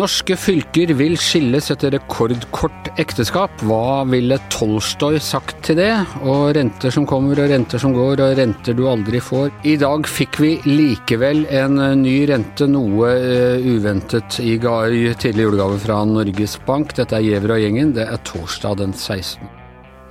Norske fylker vil skilles etter rekordkort ekteskap. Hva ville Tolstoy sagt til det? Og renter som kommer og renter som går og renter du aldri får. I dag fikk vi likevel en ny rente, noe uh, uventet i tidlig julegave fra Norges Bank. Dette er Giæver og gjengen. Det er torsdag den 16.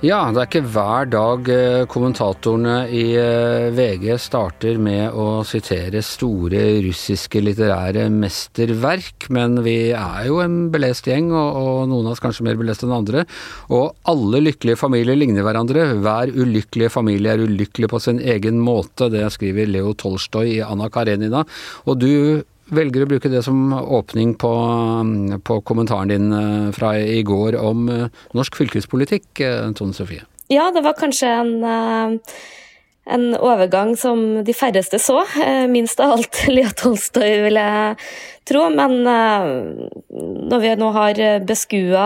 Ja, det er ikke hver dag eh, kommentatorene i eh, VG starter med å sitere store russiske litterære mesterverk, men vi er jo en belest gjeng, og, noen av oss kanskje mer belest enn andre. Og alle lykkelige familier ligner hverandre. Hver ulykkelige familie er ulykkelig på sin egen måte. Det skriver Leo Tolstoy i Anna Karenina. Og du velger å bruke det som åpning på, på kommentaren din eh, fra i går om eh, norsk fylkespolitikk, eh, Tone Sofie. Ja, det var kanskje en, en overgang som de færreste så. Minst av alt Lea Tolstoy, vil jeg tro. Men når vi nå har beskua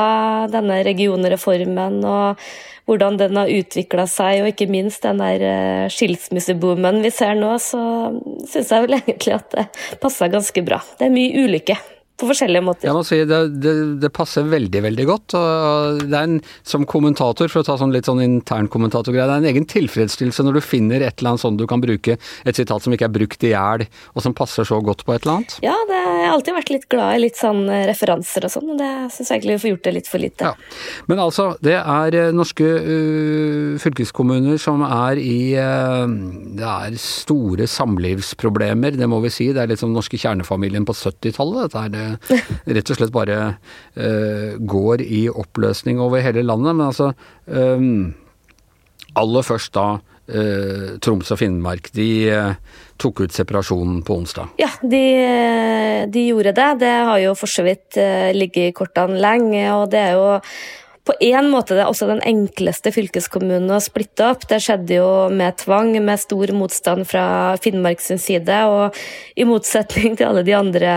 denne regionreformen og hvordan den har utvikla seg, og ikke minst den der eh, skilsmisseboomen vi ser nå, så syns jeg vel egentlig at det passer ganske bra. Det er mye ulykke på forskjellige måter. Jeg må si det, det, det, passer veldig, veldig godt. og det er en, Som kommentator, for å ta sånn litt sånn internkommentatorgreie, det er en egen tilfredsstillelse når du finner et eller annet sånn du kan bruke et sitat som ikke er brukt i hjel, og som passer så godt på et eller annet. Ja, det, jeg har alltid vært litt glad i litt sånn eh, referanser og sånn, og det syns jeg egentlig vi får gjort det litt for lite. Ja. Men altså, det er eh, norske uh, fylkeskommuner som er i uh, Det er store samlivsproblemer, det må vi si. Det er litt som norske kjernefamilien på 70-tallet. Dette er det rett og slett bare uh, går i oppløsning over hele landet. Men altså um, Aller først da uh, Troms og Finnmark. De uh, tok ut separasjonen på onsdag. Ja, de, de, gjorde det. Det har jo for så vidt ligget i kortene lenge. og det er jo på en måte det er også den enkleste fylkeskommunen å splitte opp. Det skjedde jo med tvang, med stor motstand fra Finnmark sin side. Og i motsetning til alle de andre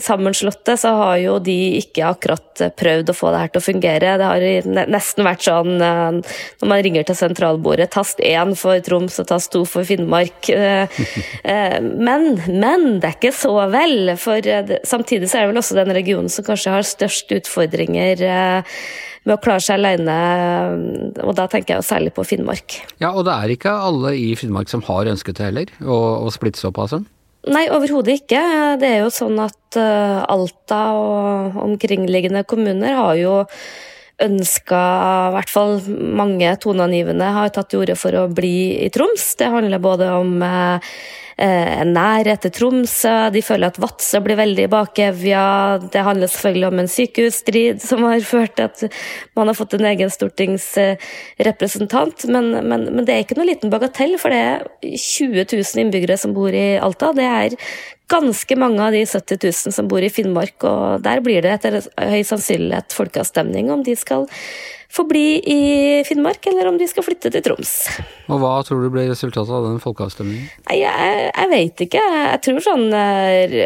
sammenslåtte, så har jo de ikke akkurat prøvd å få det her til å fungere. Det har nesten vært sånn eh, når man ringer til sentralbordet, tast én for Troms og tast to for Finnmark. Eh, eh, men, men det er ikke så vel. For samtidig så er det vel også den regionen som kanskje har størst utfordringer med å klare seg alene, og da tenker jeg jo særlig på Finnmark. Ja, og det er ikke alle i Finnmark som har ønsket det heller, å, å splitte seg opp, altså? Nei, overhodet ikke. Det er jo sånn at uh, Alta og omkringliggende kommuner har jo ønska, i hvert fall mange toneangivende, har tatt til orde for å bli i Troms. Det handler både om Eh, nærhet til Tromsø. De føler at Vadsø blir veldig bakevja. Det handler selvfølgelig om en sykehusstrid som har ført til at man har fått en egen stortingsrepresentant. Men, men, men det er ikke noe liten bagatell, for det er 20 000 innbyggere som bor i Alta. Det er ganske mange av de 70 000 som bor i Finnmark, og der blir det etter høy sannsynlighet folkeavstemning om de skal få bli i Finnmark, eller om de skal flytte til Troms. Og Hva tror du blir resultatet av den folkeavstemningen? Jeg, jeg vet ikke. Jeg tror sånn eh,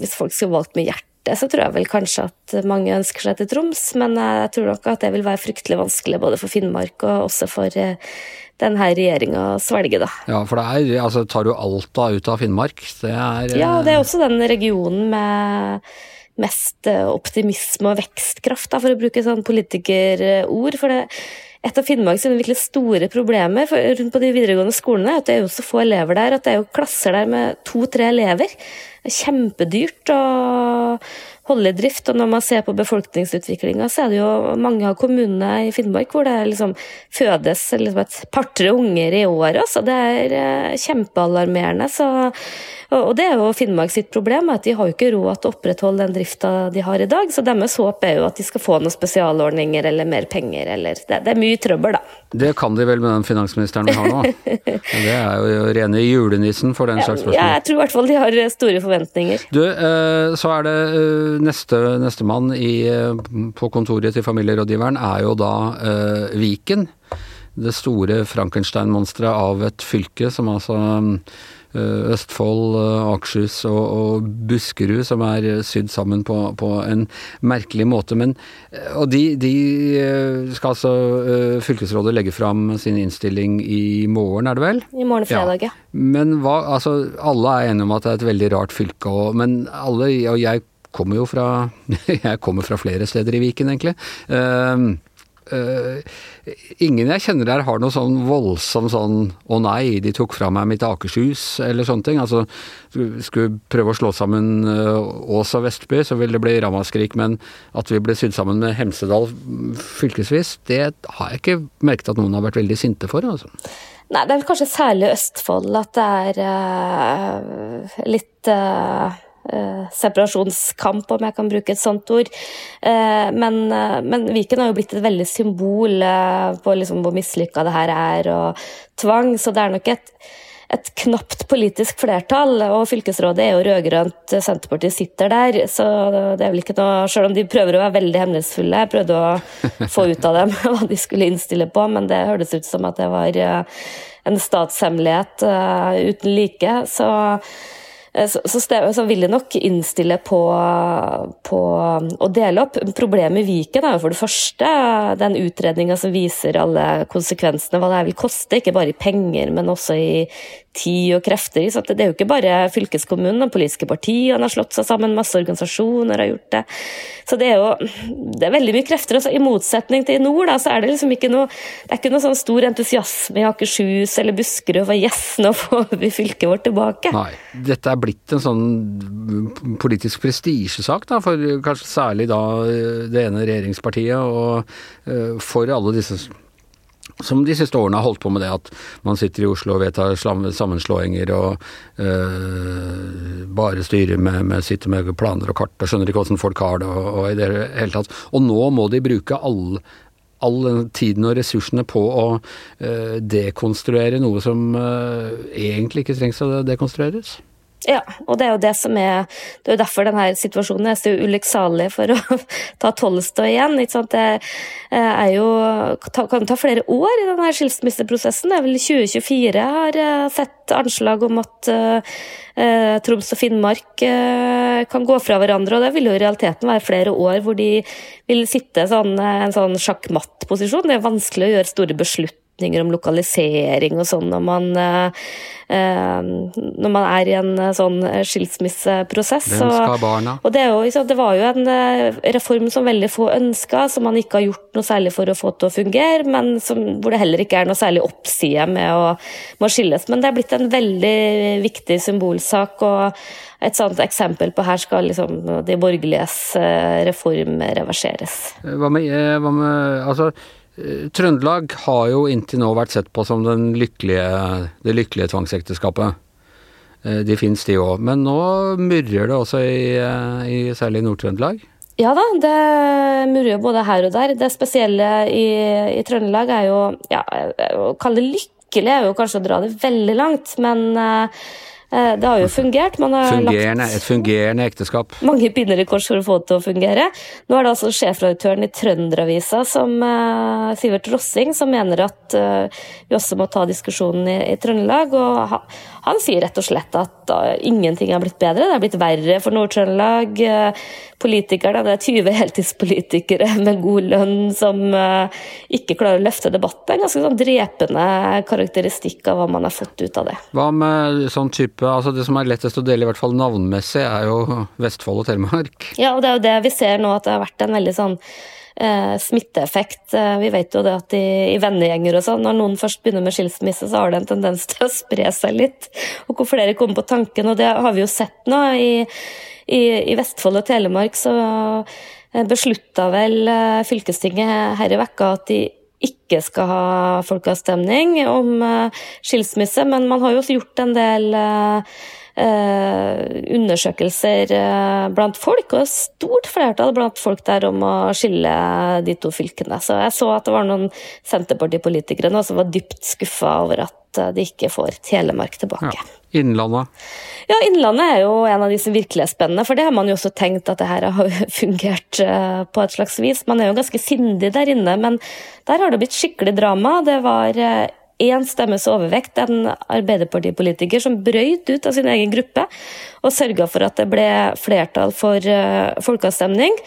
Hvis folk skulle valgt med hjertet, så tror jeg vel kanskje at mange ønsker seg til Troms. Men jeg tror nok at det vil være fryktelig vanskelig både for Finnmark og også for eh, denne regjeringa svelge, da. Ja, for det er, altså tar du Alta ut av Finnmark, det er Ja, det er også den regionen med mest eh, optimisme og vekstkraft, da, for å bruke sånn politikerord. For det, et av Finnmarks virkelig store problemer rundt på de videregående skolene er at det er jo så få elever der at det er jo klasser der med to-tre elever. Det er kjempedyrt å holde i drift. Og når man ser på befolkningsutviklinga, så er det jo mange av kommunene i Finnmark hvor det liksom fødes liksom et par-tre unger i året. Så det er eh, kjempealarmerende. Så og det er jo Finnmark sitt problem, at de har jo ikke råd til å opprettholde den drifta de har i dag. Så deres håp er jo at de skal få noen spesialordninger eller mer penger, eller Det, det er mye trøbbel, da. Det kan de vel med den finansministeren vi har nå? det er jo rene julenissen for den slags spørsmål. Ja, jeg tror i hvert fall de har store forventninger. Du, eh, så er det eh, neste nestemann eh, på kontoret til familierådgiveren er jo da Viken. det store Frankenstein-monsteret av et fylke, som altså eh, Østfold, eh, Akershus og, og, Buskerud, som er sydd sammen på, på en merkelig måte. Men, og de, de, skal altså fylkesrådet legge fram sin innstilling i morgen, er det vel? I morgen fredag, ja. Men hva, altså alle er enige om at det er et veldig rart fylke, og, men alle, og jeg kommer jo fra Jeg kommer fra flere steder i Viken, egentlig. Uh, Uh, ingen jeg kjenner der har noe sånn voldsom sånn 'å nei, de tok fra meg mitt Akershus', eller sånne ting. Altså, skulle prøve å slå sammen uh, Ås og Vestby, så ville det bli ramaskrik. Men at vi ble sydd sammen med Hemsedal fylkesvis, det har jeg ikke merket at noen har vært veldig sinte for. altså. Nei, det er vel kanskje særlig Østfold at det er uh, litt Uh, separasjonskamp, om jeg kan bruke et sånt ord. Uh, men, uh, men, Viken har jo blitt et veldig symbol på liksom hvor mislykka det her er, og tvang. Så det er nok et, et knapt politisk flertall, og fylkesrådet er jo rød-grønt, Senterpartiet sitter der. Så det er vel ikke noe Selv om de prøver å være veldig hemmelighetsfulle, jeg prøvde å få ut av dem hva de skulle innstille på, men det hørtes ut som at det var en statshemmelighet uten like. Så Eh, så, så, så, vil de nok innstille på, på, å dele opp. Problemet i Viken er jo for det første den utredninga som viser alle konsekvensene, hva det vil koste, ikke bare i penger, men også i tid og krefter. Så det er jo ikke bare fylkeskommunen, de politiske partiene har slått seg sammen, masse organisasjoner har gjort det. Så det er jo det er veldig mye krefter. Altså, I motsetning til i nord, da, så er det liksom ikke noe det er ikke noe sånn stor entusiasme i Akershus eller Buskerud for yes, nå får vi fylket vårt tilbake. Nei, dette er blitt en sånn politisk prestisjesak, da, for kanskje særlig da det ene regjeringspartiet, og eh, for alle disse som de siste årene har holdt på med det at man sitter i Oslo og vedtar sammenslåinger og øh, bare styrer med, med, sitter med planer og kart og skjønner ikke hvordan folk har det og, og i det hele tatt. Og nå må de bruke all, all tiden og ressursene på å øh, dekonstruere noe som øh, egentlig ikke trengs å dekonstrueres. Ja, og det er jo det som er Det er jo derfor denne situasjonen er så ulykksalig for å ta Tolstoy igjen. Ikke sant? Det eh, er jo, kan ta flere år i denne skilsmisseprosessen. Det er vel 2024 har jeg sett anslag om at uh, Troms og Finnmark kan gå fra hverandre. Og det vil jo i realiteten være flere år hvor de vil sitte sånn, en sånn sjakkmattposisjon. Det er vanskelig å gjøre store beslutninger beslutninger om lokalisering og sånn når man, eh, når man er i en eh, sånn skilsmisseprosess. Hvem skal barna? Og det, jo, det, var jo en eh, reform som veldig få ønska, som man ikke har gjort noe særlig for å få til å fungere, men som, hvor det heller ikke er noe særlig oppside med å, med å skilles. Men det er blitt en veldig viktig symbolsak. og et sånt eksempel på her skal liksom de borgerliges reform reverseres. Hva med, hva med altså Eh, Trøndelag har jo inntil nå vært sett på som lykkelige, det lykkelige tvangsekteskapet. Eh, de fins de òg. Men nå murrer det også i, eh, i særlig Nord-Trøndelag? Ja da, det murrer både her og der. Det spesielle i, i Trøndelag er jo ja, Å kalle det lykkelig er jo kanskje å dra det veldig langt, men Eh, det har jo fungert. fungerende, et fungerende ekteskap. Mange pinner i kors for å få det til å fungere. Nå er det altså sjefredaktøren i Trønderavisa, som uh, Sivert Rossing, som mener at uh, vi også må ta diskusjonen i, i Trøndelag. Og ha, han sier rett og slett at uh, ingenting har blitt bedre. Det har blitt verre for Nord-Trøndelag. politikerne, det er 20 heltidspolitikere med god lønn som ikke klarer å løfte debatten. En ganske sånn drepende karakteristikk av hva man har fått ut av det. Hva med sånn type altså Det som er lettest å dele, i hvert fall navnmessig, er jo Vestfold og Telemark. Ja, og det er jo det vi ser nå, at det har vært en veldig sånn eh, smitteeffekt. Eh, vi vet jo det at i, i vennegjenger og sånn, når noen først begynner med skilsmisse, så har det en tendens til å spre seg litt. Og hvor flere kommer på tanken, og det har vi jo sett nå. I, i, i Vestfold og Telemark så eh, beslutta vel eh, fylkestinget her i vekka at de ikke skal ha folkeavstemning om skilsmisse, men man har jo også gjort en del eh, undersøkelser eh, blant folk, og stort flertall blant folk der om å skille de to fylkene. Så jeg så at det var noen Senterpartipolitikere nå som var dypt skuffa over at eh, de ikke får Telemark tilbake. Ja. Innlandet? Ja, Innlandet er jo en av de som virkelig er spennende. For det har man jo også tenkt at det her har fungert eh, på et slags vis. Man er jo ganske sindig der inne, men der har det blitt skikkelig drama. Det var én stemmes overvekt, en Arbeiderpartipolitiker som brøyt ut av sin egen gruppe og sørga for at det ble flertall for uh, folkeavstemning.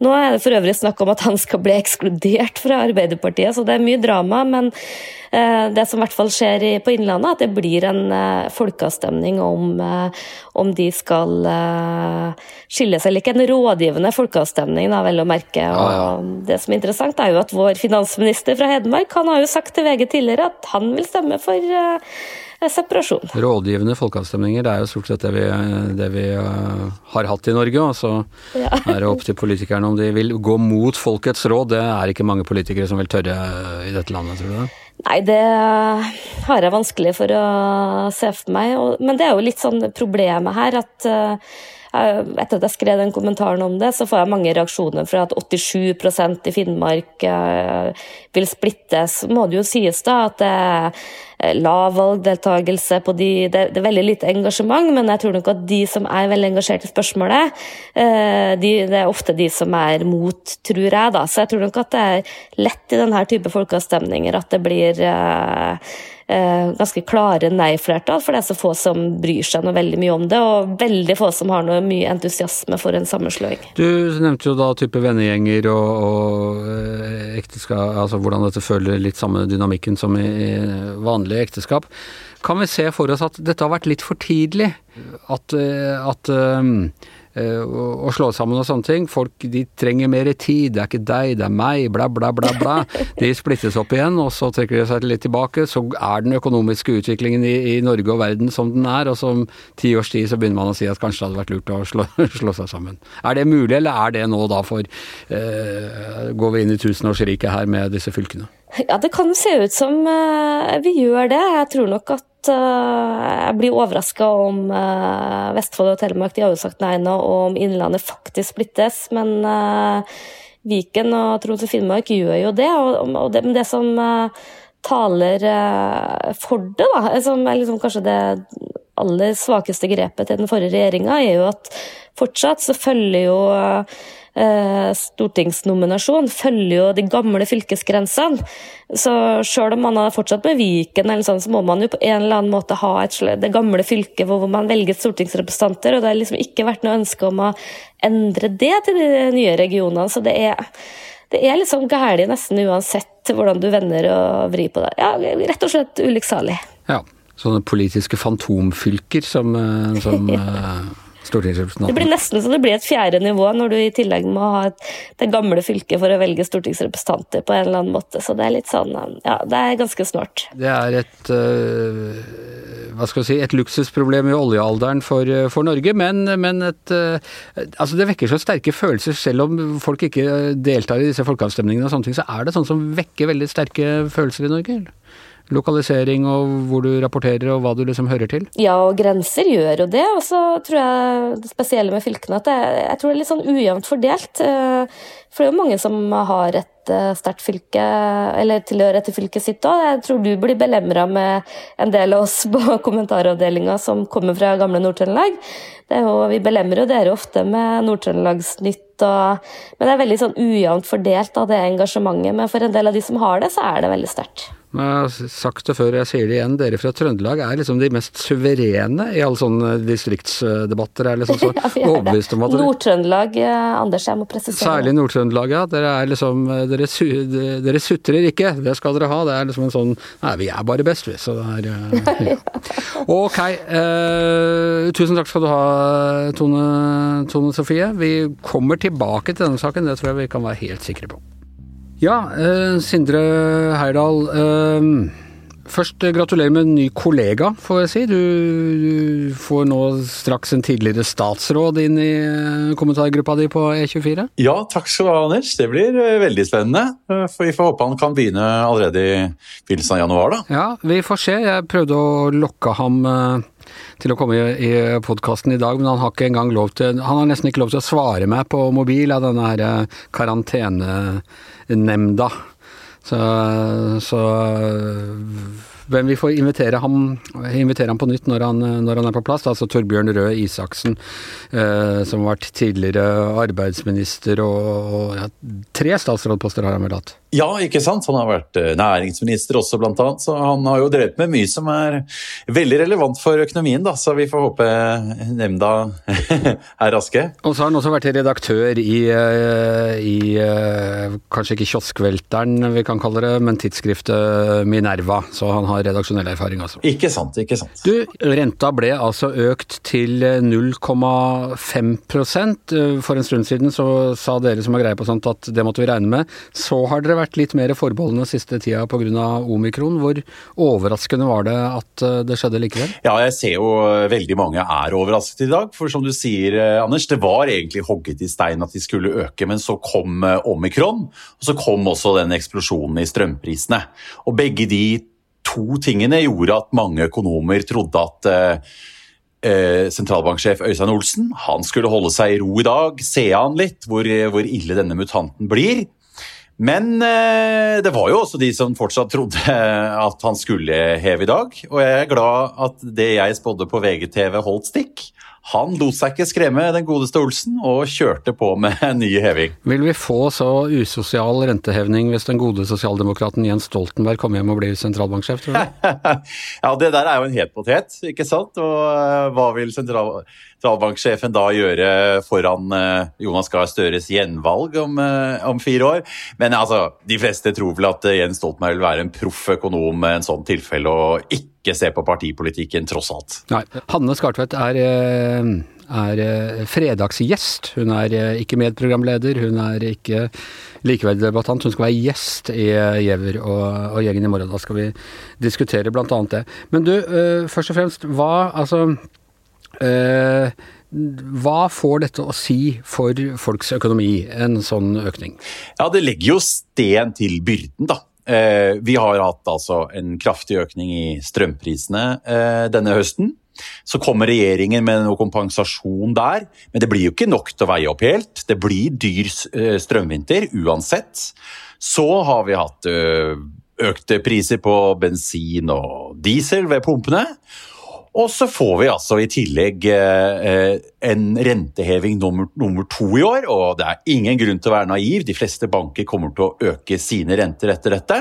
Nå er det for øvrig snakk om at han skal bli ekskludert fra Arbeiderpartiet, så det er mye drama. Men eh, det som i hvert fall skjer på Innlandet, at det blir en eh, folkeavstemning om, eh, om de skal skille seg. Eller ikke en rådgivende folkeavstemning, da, vel å merke. Og ja, ja. Det som er interessant, er jo at vår finansminister fra Hedmark han har jo sagt til VG tidligere at han vil stemme for separasjon. Rådgivende folkeavstemninger det er jo stort sett det vi, det vi uh, har hatt i Norge. Og så ja. er det opp til politikerne om de vil gå mot folkets råd. Det er ikke mange politikere som vil tørre uh, i dette landet, tror du det? Nei, det har jeg vanskelig for å se for meg. Men det er jo litt sånn problemet her at uh, etter at jeg skrev den kommentaren om det, så får jeg mange reaksjoner fra at 87% i Finnmark eh, vil splittes. Må det jo sies da at det er eh, lav valgdeltakelse på de Det er veldig lite engasjement, men jeg tror nok at de som er veldig engasjert i spørsmålet, eh, de, det er ofte de som er mot, tror jeg, da. Så jeg tror nok at det er lett i denne type folkeavstemninger at det blir eh, ganske klare nei-flertall, for det er så få som bryr seg noe veldig mye om det, og veldig få som har noe mye entusiasme for en sammenslåing. Du nevnte jo da type vennegjenger og, og eh, ekteskap, altså hvordan dette føler litt samme dynamikken som i vanlige ekteskap. Kan vi se for oss at dette har vært litt for tidlig? At, eh, at Eh, å slå sammen og sånne ting. Folk de trenger mer tid. Det er ikke deg, det er meg, bla, bla, bla. bla. De splittes opp igjen, og så trekker de seg litt tilbake. Så er den økonomiske utviklingen i, i Norge og verden som den er, og så om ti års tid så begynner man å si at kanskje det hadde vært lurt å slå, slå seg sammen. Er det mulig, eller er det nå da for eh, Går vi inn i tusenårsriket her med disse fylkene? Ja, det kan se ut som uh, vi gjør det. Jeg tror nok at uh, jeg blir overraska om uh, Vestfold og Telemark de har jo sagt nei nå, og om Innlandet faktisk splittes. Men Viken og Troms og Finnmark gjør jo det. Og, det, men det som taler for det, da, som er liksom kanskje det aller svakeste grepet til den forrige regjeringa, er jo at fortsatt så følger jo eh, stortingsnominasjon følger jo de gamle fylkesgrensene. Så selv om man har fortsatt med Viken, eller sånn, så må man jo på en eller annen måte ha et, det gamle fylket hvor man velger stortingsrepresentanter. Og det har liksom ikke vært noe ønske om å endre det til de nye regionene. Så det er, det er liksom galt nesten uansett hvordan du vender og vrir på det. Ja, rett og slett ulykksalig. Ja, sånne politiske fantomfylker som, eh, som Eh, det blir nesten så det blir et fjerde nivå, når du i tillegg må ha et, det gamle fylket for å velge stortingsrepresentanter på en eller annen måte. Så det er litt sånn Ja, det er ganske snålt. Det er et uh, hva skal vi si, et luksusproblem i oljealderen for, øh, for Norge, men, men et uh, Altså, det vekker så sterke følelser, selv om folk ikke deltar i disse folkeavstemningene og sånne ting, så er det sånn som vekker veldig sterke følelser i Norge? eller? Lokalisering og hvor du rapporterer og hva du liksom hører til? Ja, og grenser gjør jo det. Og så tror jeg det spesielle med fylkene at det, jeg tror det er litt sånn ujevnt fordelt. Eh, for det er jo mange som har et eh, sterkt fylke, eller tilhører til fylket sitt òg. Jeg tror du blir belemra med en del av oss på kommentaravdelinga som kommer fra gamle Nord-Trøndelag. Vi belemrer jo dere ofte med Nord-Trøndelagsnytt, men det er veldig sånn ujevnt fordelt av det engasjementet. Men for en del av de som har det, så er det veldig sterkt. Men jeg har sagt det før, jeg sier det igjen. Dere fra Trøndelag er liksom de mest suverene i alle sånne distriktsdebatter. Er liksom så ja, overbevist om at Nord-Trøndelag, eh, Anders, jeg må presisere. Særlig Nord-Trøndelag, ja. Dere er liksom dere, dere, sutrer ikke. Det skal dere ha. Det er liksom en sånn Nei, vi er bare best, vi. Så det er eh, ja. Ok. Eh, tusen takk skal du ha, Tone, Tone Sofie. Vi kommer tilbake til denne saken, det tror jeg vi kan være helt sikre på. Ja, eh, Sindre Heyerdahl. Eh, først eh, gratulerer med en ny kollega, får jeg si. Du, du, får nå straks en tidligere statsråd inn i eh, kommentargruppa di på E24. Ja, takk skal du ha, Anders. Det blir eh, veldig spennende. For vi får håpe han kan begynne allerede i begynnelsen av januar, da. Ja, vi får se. Jeg prøvde å lokke ham til å komme i, i podkasten i dag, men han har ikke engang lov til Han har nesten ikke lov til å svare meg på mobil av denne her karantenenemnda. Så, så men vi får invitere ham, invitere ham på nytt når han, når han, er på plass. Altså Torbjørn Røe Isaksen, eh, som har vært tidligere arbeidsminister og, og ja, tre statsrådposter har han vel hatt. Ja, ikke sant. Han har vært eh, næringsminister også, blant annet. Så han har jo drevet med mye som er veldig relevant for økonomien, da. Så vi får håpe nemnda er raske. Og så har han også vært redaktør i, eh, i eh, kanskje ikke kioskvelteren vi kan kalle det, men tidsskriftet Minerva. Så han har redaksjonell erfaring, altså. Ikke sant, ikke sant. Du, renta ble altså økt til 0,5% For en stund siden så sa dere som har greie på sånt at det måtte vi regne med. Så har dere vært litt mer forbeholdne siste tida pga. omikron. Hvor overraskende var det at eh, det skjedde likevel? Ja, jeg ser jo eh, veldig mange er overrasket i dag. For som du sier, eh, Anders, det var egentlig hogget i stein at de skulle øke, men så kom omikron. Og så kom også den eksplosjonen i strømprisene. Og begge de to tingene gjorde at mange økonomer trodde at Eh, sentralbanksjef Øystein Olsen han skulle holde seg i ro i dag, se an litt hvor, hvor ille denne mutanten blir. Men eh, det var jo også de som fortsatt trodde at han skulle heve i dag. Og jeg er glad at det jeg spådde på VGTV holdt stikk. Han lot seg ikke skremme, den godeste Olsen, og kjørte på med ny heving. Vil vi få så usosial rentehevning hvis den gode sosialdemokraten Jens Stoltenberg kommer hjem og blir sentralbanksjef, tror du? ja, det der er jo en het potet, ikke sant? Og eh, hva vil sentralbanksjefen da gjøre foran eh, Jonas Gahr Støres gjenvalg om, eh, om, fire år. Men altså, de fleste tror vel at Jens Stoltenberg vil være en proff økonom med en sånn tilfelle, og ikke se på partipolitikken, tross alt. Nei. Hanne Skartvedt er er fredagsgjest. Hun er ikke medprogramleder, hun er ikke likeverdig debattant. Hun skal være gjest i Giæver og, og, gjengen i morgen. Da skal vi diskutere bl.a. det. Men du, først og fremst, hva altså Eh, hva får dette å si for folks økonomi, en sånn økning? Ja, Det legger jo sten til byrden, da. Eh, vi har hatt altså en kraftig økning i strømprisene eh, denne høsten. Så kommer regjeringen med noe kompensasjon der, men det blir jo ikke nok til å veie opp helt. Det blir dyr strømvinter uansett. Så har vi hatt økte priser på bensin og diesel ved pumpene. Og så får vi altså i tillegg eh, en renteheving nummer, nummer, to i år, og det er ingen grunn til å være naiv. De fleste banker kommer til å øke sine renter etter dette.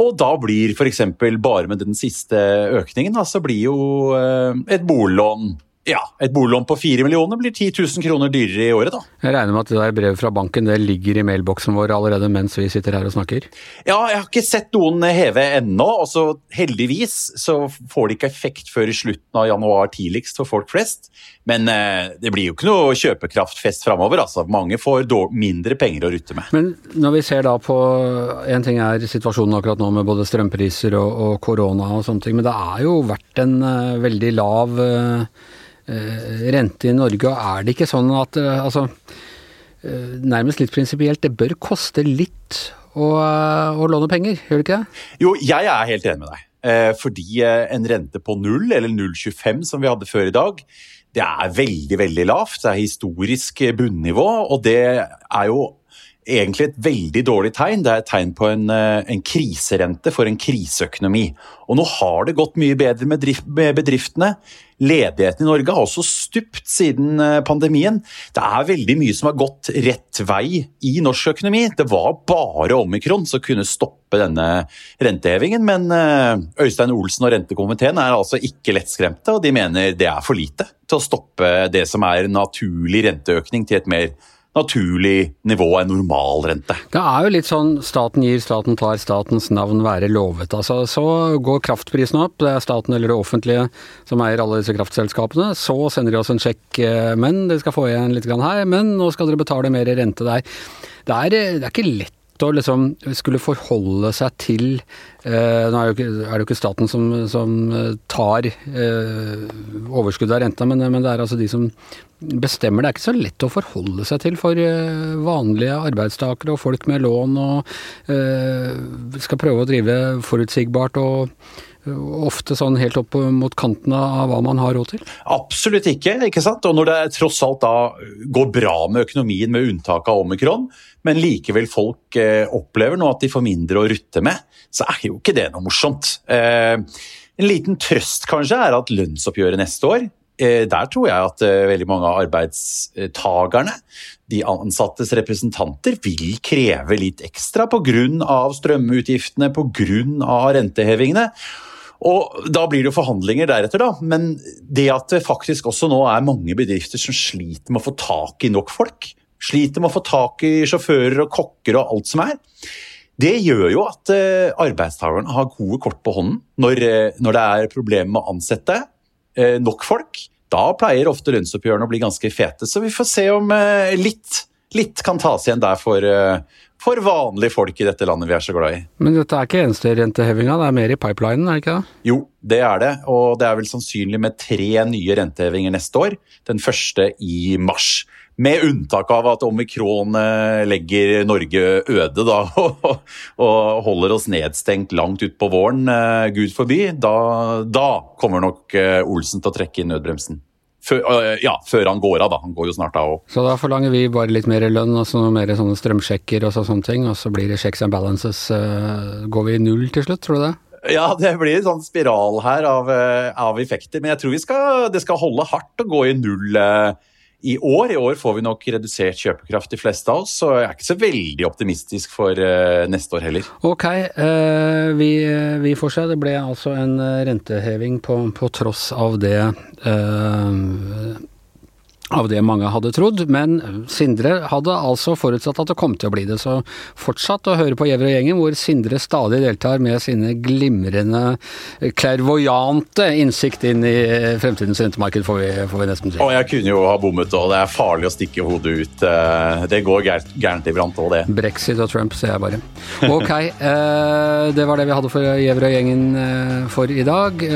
Og da blir f.eks. bare med den siste økningen, så blir jo eh, et boliglån ja, et boliglån på fire millioner blir 10 000 kroner dyrere i året, da. Jeg regner med at det der brevet fra banken det ligger i mailboksen vår allerede mens vi sitter her og snakker? Ja, jeg har ikke sett noen heve ennå. og så Heldigvis så får det ikke effekt før i slutten av januar tidligst for folk flest. Men eh, det blir jo ikke noe kjøpekraftfest framover. Altså. Mange får mindre penger å rutte med. Men når vi ser da på En ting er situasjonen akkurat nå med både strømpriser og, og korona og sånne ting, men det har jo vært en uh, veldig lav uh, rente i Norge, og er det ikke sånn at eh, altså eh, Nærmest litt prinsipielt, det bør koste litt å, å, låne penger, gjør det ikke det? Jo, jeg er helt enig med deg. Fordi en rente på null, eller 0,25 som vi hadde før i dag, det er veldig, veldig lavt. Det er historisk bunnivå, og det er jo egentlig et veldig dårlig tegn. Det er et tegn på en, eh, en kriserente for en kriseøkonomi. Og nå har det gått mye bedre med, drift, med, bedriftene. Ledigheten i Norge har også stupt siden eh, pandemien. Det er veldig mye som har gått rett vei i norsk økonomi. Det var bare omikron som kunne stoppe denne rentehevingen, men eh, Øystein Olsen og rentekomiteen er altså ikke lettskremte, og de mener det er for lite til å stoppe det som er naturlig renteøkning til et mer naturlig nivå, en normalrente. Det er jo litt sånn staten gir, staten tar, statens navn være lovet. Altså, så går kraftprisen opp, det er staten eller det offentlige som eier alle disse kraftselskapene. Så sender de oss en sjekk, eh, men dere skal få igjen litt her, men nå skal dere betale mer rente der. Det er, det er ikke lett å liksom skulle forholde seg til eh, Nå er, ikke, det jo ikke staten som, som eh, tar eh, overskuddet av renta, men, men, det er altså de som bestemmer. Det er ikke så lett å forholde seg til for eh, vanlige arbeidstakere og folk med lån og eh, skal prøve å drive forutsigbart og ofte sånn helt opp mot kanten av hva man har råd til? Absolutt ikke. ikke sant? Og når det tross alt da går bra med økonomien, med unntak av omikron, men likevel folk eh, opplever nå at de får mindre å rutte med, så er jo ikke det noe morsomt. Eh, en liten trøst kanskje er at lønnsoppgjøret neste år eh, der tror jeg at eh, veldig mange av arbeidstagerne, de ansattes representanter, vil kreve litt ekstra pga. strømutgiftene, pga. rentehevingene. Og Da blir det jo forhandlinger deretter, da. Men det at det faktisk også nå er mange bedrifter som sliter med å få tak i nok folk, sliter med å få tak i sjåfører og kokker og alt som er, det gjør jo at uh, arbeidstakerne har gode kort på hånden når, når det er problemer med å ansette nok folk. Da pleier ofte lønnsoppgjørene å bli ganske fete, så vi får se om litt, litt kan tas igjen der for, for vanlige folk i dette landet vi er så glad i. Men dette er ikke eneste rentehevinga, det er mer i pipelinen, er det ikke det? Jo, det er det, og det er vel sannsynlig med tre nye rentehevinger neste år. Den første i mars. Med unntak av at omikron eh, legger Norge øde da, og holder oss nedstengt langt utpå våren, eh, gud forby. Da, da kommer nok eh, Olsen til å trekke inn nødbremsen. Før, ja, før han går av, da. Han går jo snart av òg. Så da forlanger vi bare litt mer lønn, og så noe mer sånne strømsjekker og sånne ting, og så blir det checks and balances. Går vi i null til slutt, tror du det? Ja, det blir en sånn spiral her av, av effekter. Men jeg tror skal, det skal holde hardt å gå i null i år. I år får vi nok redusert kjøpekraft, de fleste av oss, så jeg er ikke så veldig optimistisk for uh, neste år heller. Ok, uh, vi, vi, får se. Det ble altså en renteheving på, på tross av det av det mange hadde trodd, men Sindre hadde altså forutsatt at det kom til å bli det. Så fortsatt å høre på Gjever og gjengen, hvor Sindre stadig deltar med sine glimrende, klervoyante innsikt inn i fremtidens rentemarked, får vi, får vi nesten si. Og jeg kunne jo ha bommet òg, det er farlig å stikke hodet ut. Eh, det går gærent iblant òg, det. Brexit og Trump, ser jeg bare. Ok, eh, det var det vi hadde for Gjever og gjengen eh, for i dag.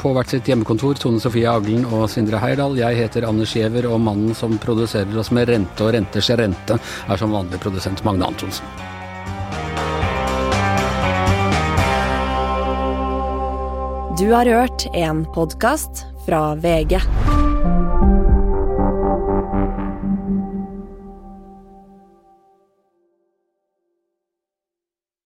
På hvert sitt hjemmekontor, Tone Sofie Aglen og Sindre Heirdal. Jeg heter Anders Giæver. og mannen som produserer oss med rente og renters rente, er som vanlig produsent Magne Antonsen. Du har hørt en podkast fra VG.